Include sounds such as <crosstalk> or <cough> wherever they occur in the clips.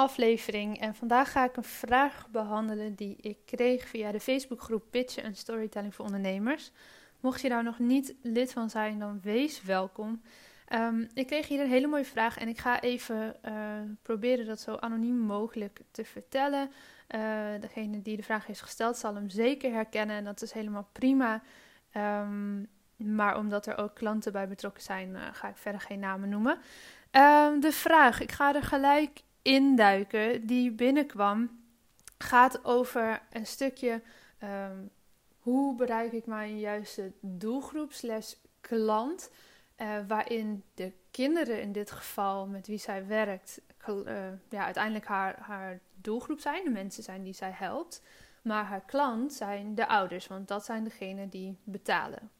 Aflevering. En vandaag ga ik een vraag behandelen die ik kreeg via de Facebookgroep Pitchen en Storytelling voor Ondernemers. Mocht je daar nog niet lid van zijn, dan wees welkom. Ehm, ik kreeg hier een hele mooie vraag en ik ga even uh, proberen dat zo anoniem mogelijk te vertellen. Uh, degene die de vraag heeft gesteld zal hem zeker herkennen en dat is helemaal prima. Um, maar omdat er ook klanten bij betrokken zijn, uh, ga ik verder geen namen noemen. Um, de vraag, ik ga er gelijk induiken, die binnenkwam, gaat over een stukje hoe bereik ik mijn juiste doelgroep slash klant. Uh, waarin de kinderen in dit geval met wie zij werkt, uh, ja, uiteindelijk haar, haar doelgroep zijn, de mensen zijn die zij helpt. Maar haar klant zijn de ouders, want dat zijn degenen die betalen.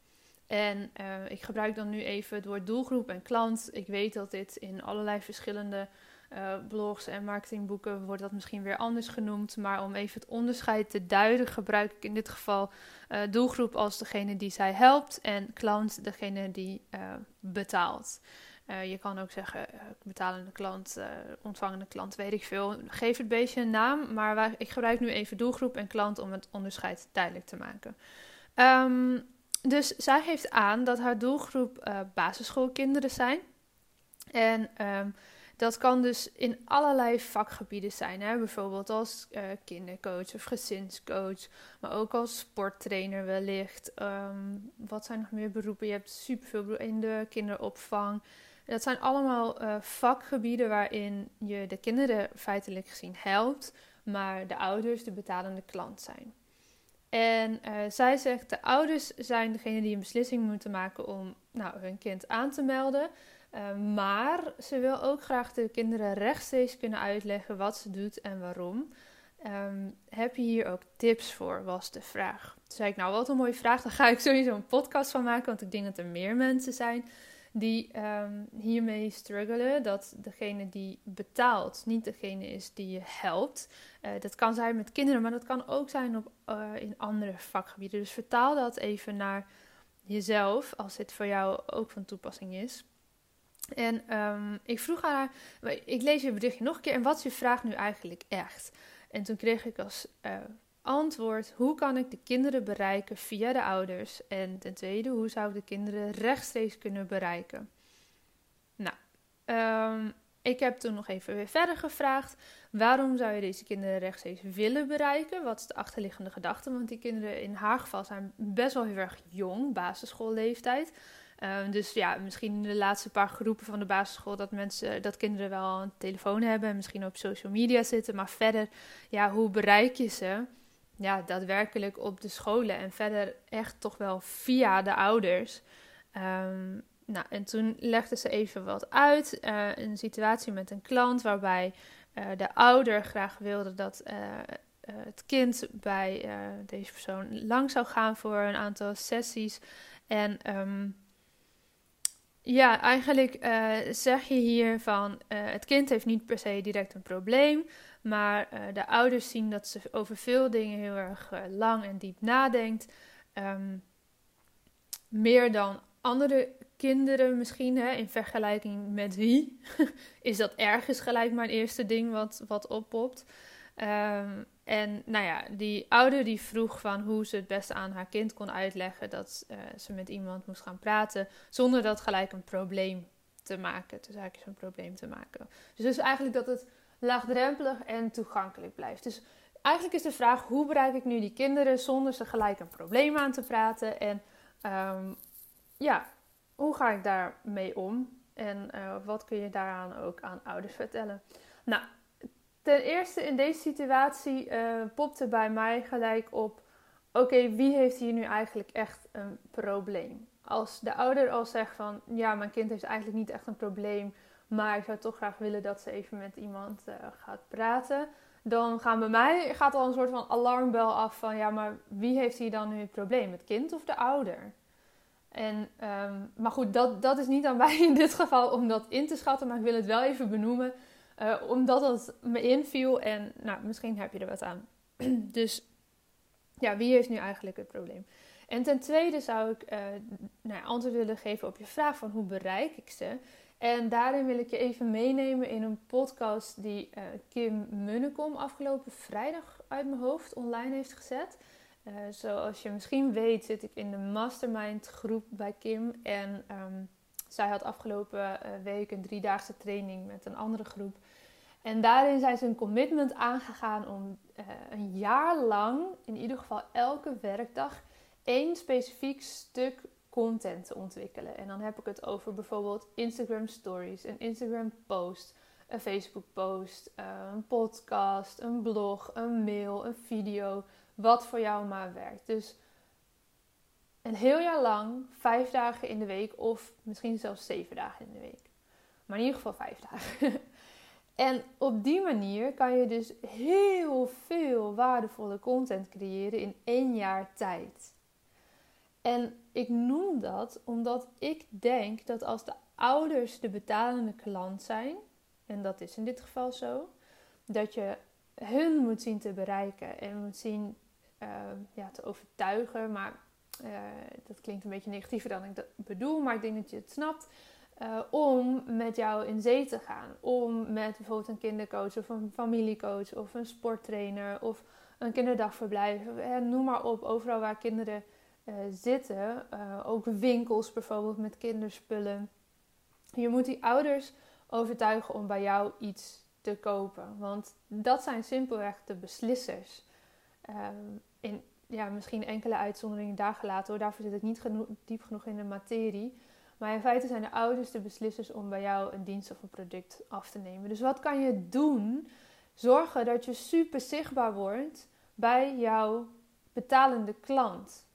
En uh, ik gebruik dan nu even het woord doelgroep en klant. Ik weet dat dit in allerlei verschillende uh, blogs en marketingboeken wordt dat misschien weer anders genoemd. Maar om even het onderscheid te duiden, gebruik ik in dit geval uh, doelgroep als degene die zij helpt en klant degene die uh, betaalt. je kan ook zeggen betalende klant, ontvangende klant, weet ik veel. Geef het beestje een naam, maar ik gebruik nu even doelgroep en klant om het onderscheid duidelijk te maken. Um, dus zij geeft aan dat haar doelgroep basisschoolkinderen zijn. En um, dat kan dus in allerlei vakgebieden zijn. Hè? Bijvoorbeeld als uh, kindercoach of gezinscoach. Maar ook als sporttrainer wellicht. Um, wat zijn nog meer beroepen? Je hebt superveel in de kinderopvang. Dat zijn allemaal uh, vakgebieden waarin je de kinderen feitelijk gezien helpt. Maar de ouders de betalende klant zijn. En uh, zij zegt, de ouders zijn degene die een beslissing moeten maken om nou, hun kind aan te melden. Uh, maar ze wil ook graag de kinderen rechtstreeks kunnen uitleggen wat ze doet en waarom. Um, heb je hier ook tips voor? Was de vraag. Toen zei ik, nou wat een mooie vraag. Daar ga ik sowieso een podcast van maken. Want ik denk dat er meer mensen zijn die um, hiermee struggelen. Dat degene die betaalt niet degene is die je helpt. Uh, dat kan zijn met kinderen, maar dat kan ook zijn op, uh, in andere vakgebieden. Dus vertaal dat even naar jezelf, als dit voor jou ook van toepassing is. En um, ik vroeg haar, ik lees je berichtje nog een keer, en wat is je vraag nu eigenlijk echt? En toen kreeg ik als uh, antwoord, hoe kan ik de kinderen bereiken via de ouders? En ten tweede, hoe zou ik de kinderen rechtstreeks kunnen bereiken? Nou, um, ik heb toen nog even weer verder gevraagd, waarom zou je deze kinderen rechtstreeks willen bereiken? Wat is de achterliggende gedachte? Want die kinderen in haar geval zijn best wel heel erg jong, basisschoolleeftijd. Um, dus ja, misschien de laatste paar groepen van de basisschool dat mensen, dat kinderen wel een telefoon hebben en misschien op social media zitten. Maar verder, ja, hoe bereik je ze? Ja, daadwerkelijk op de scholen en verder echt toch wel via de ouders. Um, nou, en toen legde ze even wat uit. Uh, een situatie met een klant waarbij uh, de ouder graag wilde dat uh, het kind bij deze persoon lang zou gaan voor een aantal sessies. En um, ja, eigenlijk uh, zeg je hier van uh, het kind heeft niet per se direct een probleem, maar uh, de ouders zien dat ze over veel dingen heel erg lang en diep nadenkt. Um, meer dan andere kinderen misschien, hè, in vergelijking met wie, <laughs> is dat ergens gelijk mijn eerste ding wat, wat oppopt. Um, en nou ja, die ouder die vroeg van hoe ze het beste aan haar kind kon uitleggen dat uh, ze met iemand moest gaan praten, zonder dat gelijk een probleem te maken, dus eigenlijk een probleem te maken. Dus, dus eigenlijk dat het laagdrempelig en toegankelijk blijft. Dus eigenlijk is de vraag, hoe bereik ik nu die kinderen zonder ze gelijk een probleem aan te praten? En Ehm, ja, hoe ga ik daarmee om? En uh, wat kun je daaraan ook aan ouders vertellen? Nou, ten eerste in deze situatie uh, popte bij mij gelijk op: oké, wie heeft hier nu eigenlijk echt een probleem? Als de ouder al zegt van ja, mijn kind heeft eigenlijk niet echt een probleem, maar ik zou toch graag willen dat ze even met iemand uh, gaat praten. Dan gaan bij mij gaat al een soort van alarmbel af van ja, maar wie heeft hier dan nu het probleem? Het kind of de ouder? En, um, maar goed, dat, dat is niet aan mij in dit geval om dat in te schatten, maar ik wil het wel even benoemen, uh, omdat het me inviel en nou, misschien heb je er wat aan. <clears throat> dus ja, wie heeft nu eigenlijk het probleem? En ten tweede zou ik uh, nou, antwoord willen geven op je vraag van hoe bereik ik ze. En daarin wil ik je even meenemen in een podcast die uh, Kim Munnekom afgelopen vrijdag uit mijn hoofd online heeft gezet. Zoals je misschien weet zit ik in de mastermind groep bij Kim. En um, zij had afgelopen uh, week een driedaagse training met een andere groep. En daarin zijn ze een commitment aangegaan om uh, een jaar lang, in ieder geval elke werkdag, één specifiek stuk content te ontwikkelen. En dan heb ik het over bijvoorbeeld Instagram stories, een Instagram post, een Facebook post, een podcast, een blog, een mail, een video wat voor jou maar werkt. Dus een heel jaar lang, vijf dagen in de week of misschien zelfs zeven dagen in de week. Maar in ieder geval vijf dagen. <laughs> en op die manier kan je dus heel veel waardevolle content creëren in één jaar tijd. En ik noem dat omdat ik denk dat als de ouders de betalende klant zijn, en dat is in dit geval zo, dat je hun moet zien te bereiken en moet zien uh, ja, te overtuigen. Maar uh, dat klinkt een beetje negatiever dan ik dat bedoel, maar ik denk dat je het snapt. Uh, om met jou in zee te gaan. Om met bijvoorbeeld een kindercoach of een familiecoach of een sporttrainer of een kinderdagverblijf. noem maar op, overal waar kinderen zitten. ook winkels bijvoorbeeld met kinderspullen. Je moet die ouders overtuigen om bij jou iets te kopen. Want dat zijn simpelweg de beslissers. Um, in ja, misschien enkele uitzonderingen daar gelaten hoor. Daarvoor zit ik niet diep genoeg in de materie. Maar in feite zijn de ouders de beslissers om bij jou een dienst of een product af te nemen. Dus wat kan je doen? Zorgen dat je super zichtbaar wordt bij jouw betalende klant.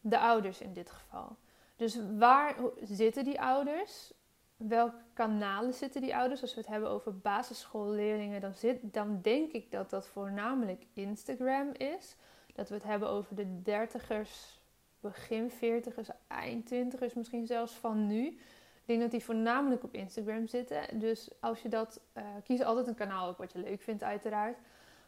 De ouders in dit geval. Dus waar zitten die ouders? Welke kanalen zitten die ouders? Als we het hebben over basisschoolleerlingen, dan, zit, dan denk ik dat dat voornamelijk Instagram is dat we het hebben over de dertigers, begin veertigers, eind twintigers misschien zelfs van nu. Ik denk dat die voornamelijk op Instagram zitten. Dus als je dat, uh, kies altijd een kanaal ook wat je leuk vindt uiteraard.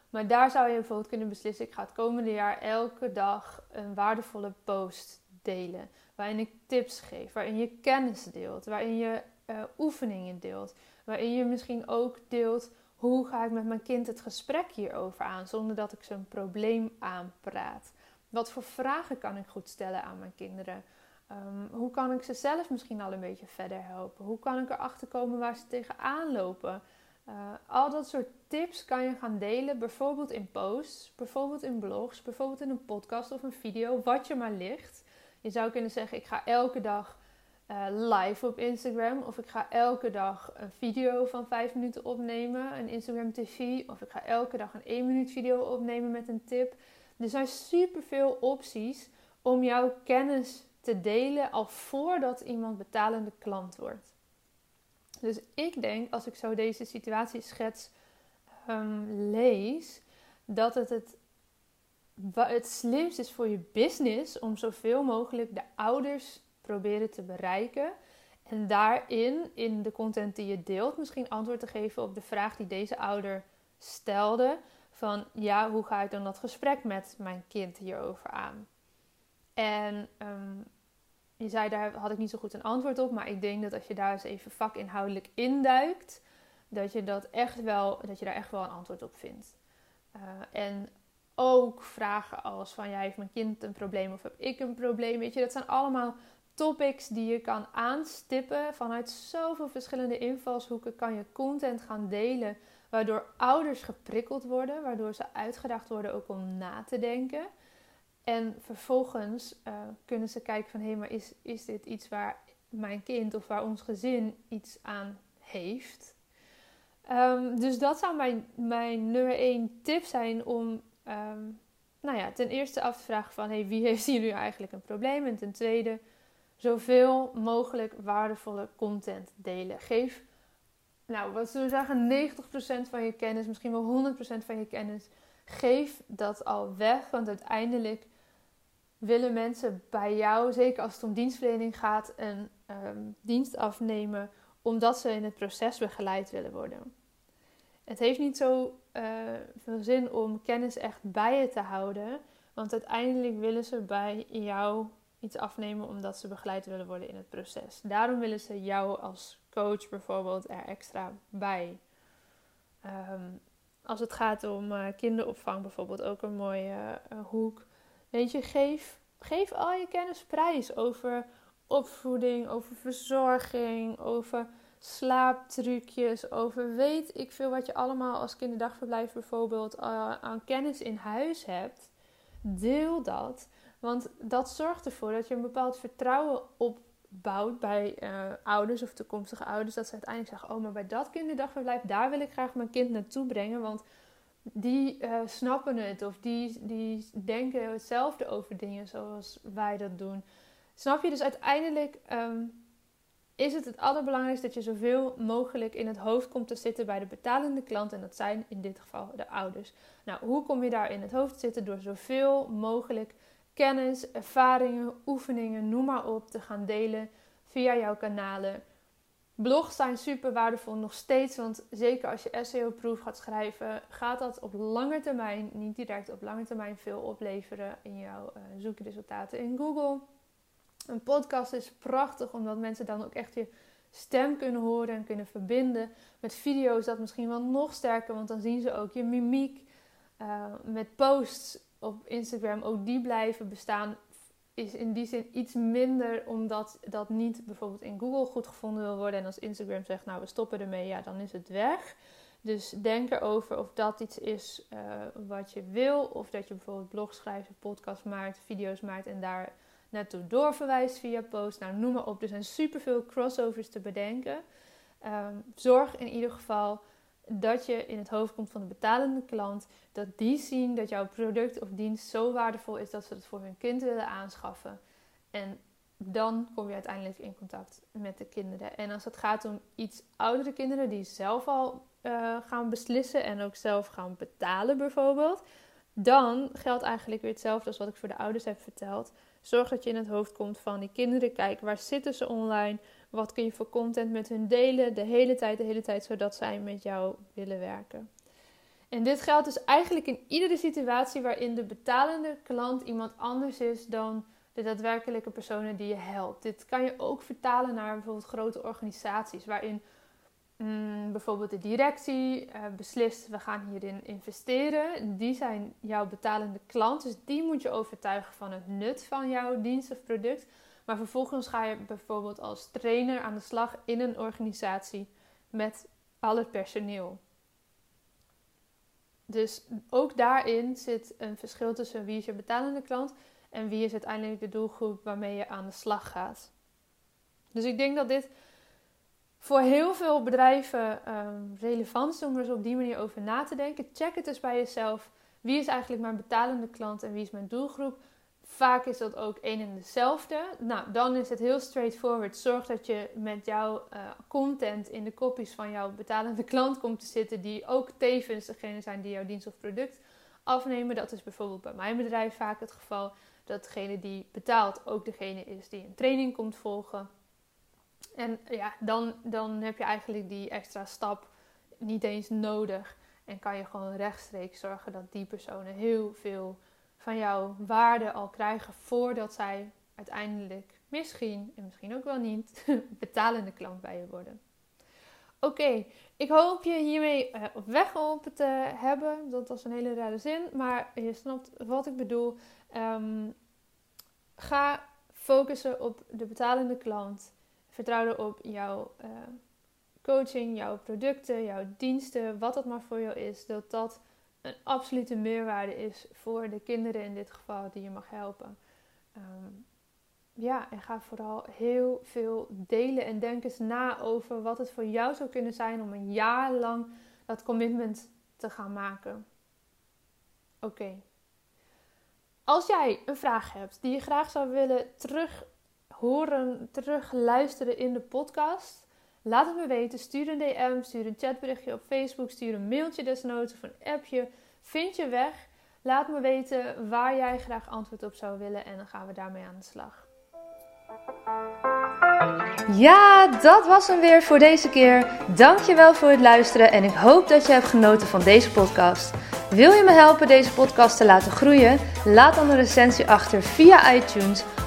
Maar daar zou je bijvoorbeeld kunnen beslissen, ik ga het komende jaar elke dag een waardevolle post delen. Waarin ik tips geef, waarin je kennis deelt, waarin je uh, oefeningen deelt. Waarin je misschien ook deelt hoe ga ik met mijn kind het gesprek hierover aan zonder dat ik ze een probleem aanpraat? Wat voor vragen kan ik goed stellen aan mijn kinderen? Um, hoe kan ik ze zelf misschien al een beetje verder helpen? Hoe kan ik erachter komen waar ze tegenaan lopen? Uh, al dat soort tips kan je gaan delen, bijvoorbeeld in posts, bijvoorbeeld in blogs, bijvoorbeeld in een podcast of een video, wat je maar ligt. Je zou kunnen zeggen: Ik ga elke dag uh, live op Instagram. Of ik ga elke dag een video van 5 minuten opnemen, een Instagram TV. Of ik ga elke dag een 1 minuut video opnemen met een tip. Er zijn superveel opties om jouw kennis te delen al voordat iemand betalende klant wordt. Dus ik denk, als ik zo deze situatie schets um, lees, dat het het, het slimst is voor je business om zoveel mogelijk de ouders proberen te bereiken. En daarin, in de content die je deelt, misschien antwoord te geven op de vraag die deze ouder stelde. Van ja, hoe ga ik dan dat gesprek met mijn kind hierover aan? En um, je zei, daar had ik niet zo goed een antwoord op. Maar ik denk dat als je daar eens even vakinhoudelijk induikt, dat je, dat echt wel, dat je daar echt wel een antwoord op vindt. Uh, en ook vragen als van, ja, heeft mijn kind een probleem of heb ik een probleem? Weet je, dat zijn allemaal topics die je kan aanstippen. Vanuit zoveel verschillende invalshoeken kan je content gaan delen. Waardoor ouders geprikkeld worden, waardoor ze uitgedaagd worden ook om na te denken. En vervolgens uh, kunnen ze kijken van hé, hey, maar is, is dit iets waar mijn kind of waar ons gezin iets aan heeft? Um, dus dat zou mijn, mijn nummer één tip zijn om um, nou ja, ten eerste af te vragen van hey, wie <laughs> heeft hier nu eigenlijk een probleem? En ten tweede, zoveel mogelijk waardevolle content delen. Geef, nou wat zullen we zeggen, 90% van je kennis, misschien wel 100% van je kennis. Geef dat al weg, want uiteindelijk willen mensen bij jou, zeker als het om dienstverlening gaat, een um, dienst afnemen omdat ze in het proces begeleid willen worden. Het heeft niet zo uh, veel zin om kennis echt bij je te houden, want uiteindelijk willen ze bij jou iets afnemen omdat ze begeleid willen worden in het proces. Daarom willen ze jou als coach bijvoorbeeld er extra bij. Um, als het gaat om uh, kinderopvang bijvoorbeeld, ook een mooie uh, hoek. Weet je, geef, geef al je kennis prijs over opvoeding, over verzorging, over slaaptrucjes, over weet ik veel wat je allemaal als kinderdagverblijf bijvoorbeeld uh, aan kennis in huis hebt. Deel dat, want dat zorgt ervoor dat je een bepaald vertrouwen opbouwt bij uh, ouders of toekomstige ouders. Dat ze uiteindelijk zeggen: Oh, maar bij dat kinderdagverblijf, daar wil ik graag mijn kind naartoe brengen. Want die uh, snappen het of die, die denken hetzelfde over dingen zoals wij dat doen. Snap je? Dus uiteindelijk um, is het het allerbelangrijkste dat je zoveel mogelijk in het hoofd komt te zitten bij de betalende klant. En dat zijn in dit geval de ouders. Nou, hoe kom je daar in het hoofd te zitten? Door zoveel mogelijk kennis, ervaringen, oefeningen, noem maar op, te gaan delen via jouw kanalen. Blogs zijn super waardevol nog steeds, want zeker als je SEO-proef gaat schrijven, gaat dat op lange termijn, niet direct op lange termijn, veel opleveren in jouw uh, zoekresultaten in Google. Een podcast is prachtig omdat mensen dan ook echt je stem kunnen horen en kunnen verbinden. Met video is dat misschien wel nog sterker, want dan zien ze ook je mimiek. Uh, met posts op Instagram, ook die blijven bestaan, is in die zin iets minder, omdat dat niet bijvoorbeeld in Google goed gevonden wil worden. En als Instagram zegt, nou we stoppen ermee, ja, dan is het weg. Dus denk erover of dat iets is uh, wat je wil. Of dat je bijvoorbeeld blog schrijft, podcast maakt, video's maakt en daar naartoe doorverwijst via post. Nou, noem maar op. Er zijn superveel crossovers te bedenken. Um, zorg in ieder geval dat je in het hoofd komt van de betalende klant. Dat die zien dat jouw product of dienst zo waardevol is dat ze het voor hun kind willen aanschaffen. En dan kom je uiteindelijk in contact met de kinderen. En als het gaat om iets oudere kinderen die zelf al uh, gaan beslissen en ook zelf gaan betalen bijvoorbeeld. Dan geldt eigenlijk weer hetzelfde als wat ik voor de ouders heb verteld. Zorg dat je in het hoofd komt van die kinderen. Kijk, waar zitten ze online? Wat kun je voor content met hun delen? De hele tijd, de hele tijd, zodat zij met jou willen werken. En dit geldt dus eigenlijk in iedere situatie waarin de betalende klant iemand anders is dan de daadwerkelijke personen die je helpt. Dit kan je ook vertalen naar bijvoorbeeld grote organisaties waarin Mm, bijvoorbeeld de directie uh, beslist, we gaan hierin investeren. Die zijn jouw betalende klant, dus die moet je overtuigen van het nut van jouw dienst of product. Maar vervolgens ga je bijvoorbeeld als trainer aan de slag in een organisatie met al het personeel. Dus ook daarin zit een verschil tussen wie is je betalende klant en wie is uiteindelijk de doelgroep waarmee je aan de slag gaat. Dus ik denk dat dit voor heel veel bedrijven um, relevant is om er eens op die manier over na te denken. Check het dus bij jezelf. Wie is eigenlijk mijn betalende klant en wie is mijn doelgroep? Vaak is dat ook één en dezelfde. Nou, dan is het heel straightforward. Zorg dat je met jouw uh, content in de copies van jouw betalende <laughs> klant komt te zitten, die ook tevens degene zijn die jouw dienst of product afnemen. Dat is bijvoorbeeld bij mijn bedrijf vaak het geval. Dat degene die betaalt ook degene is die een training komt volgen. En ja, dan, dan heb je eigenlijk die extra stap niet eens nodig. En kan je gewoon rechtstreeks zorgen dat die personen heel veel van jouw waarde al krijgen voordat zij uiteindelijk misschien, en misschien ook wel niet, <laughs> betalende klant bij je worden. Oké, ik hoop je hiermee uh, op weg geholpen te hebben. Dat was een hele rare zin, maar je snapt wat ik bedoel. Um, ga focussen op de betalende klant. Vertrouw erop jouw uh, coaching, jouw producten, jouw diensten, wat dat maar voor jou is, dat dat een absolute meerwaarde is voor de kinderen in dit geval die je mag helpen. Ehm, ja, en ga vooral heel veel delen en denk eens na over wat het voor jou zou kunnen zijn om een jaar lang dat commitment te gaan maken. Oké. Als jij een vraag hebt die je graag zou willen terug horen, terug luisteren in de podcast, laat het me weten. Stuur een DM, stuur een chatberichtje op Facebook, stuur een mailtje desnoods of een appje. Vind je weg. Laat me weten waar jij graag antwoord op zou willen en dan gaan we daarmee aan de slag. Ja, dat was hem weer voor deze keer. Dankjewel voor het luisteren en ik hoop dat je hebt genoten van deze podcast. Wil je me helpen deze podcast te laten groeien? Laat dan een recensie achter via iTunes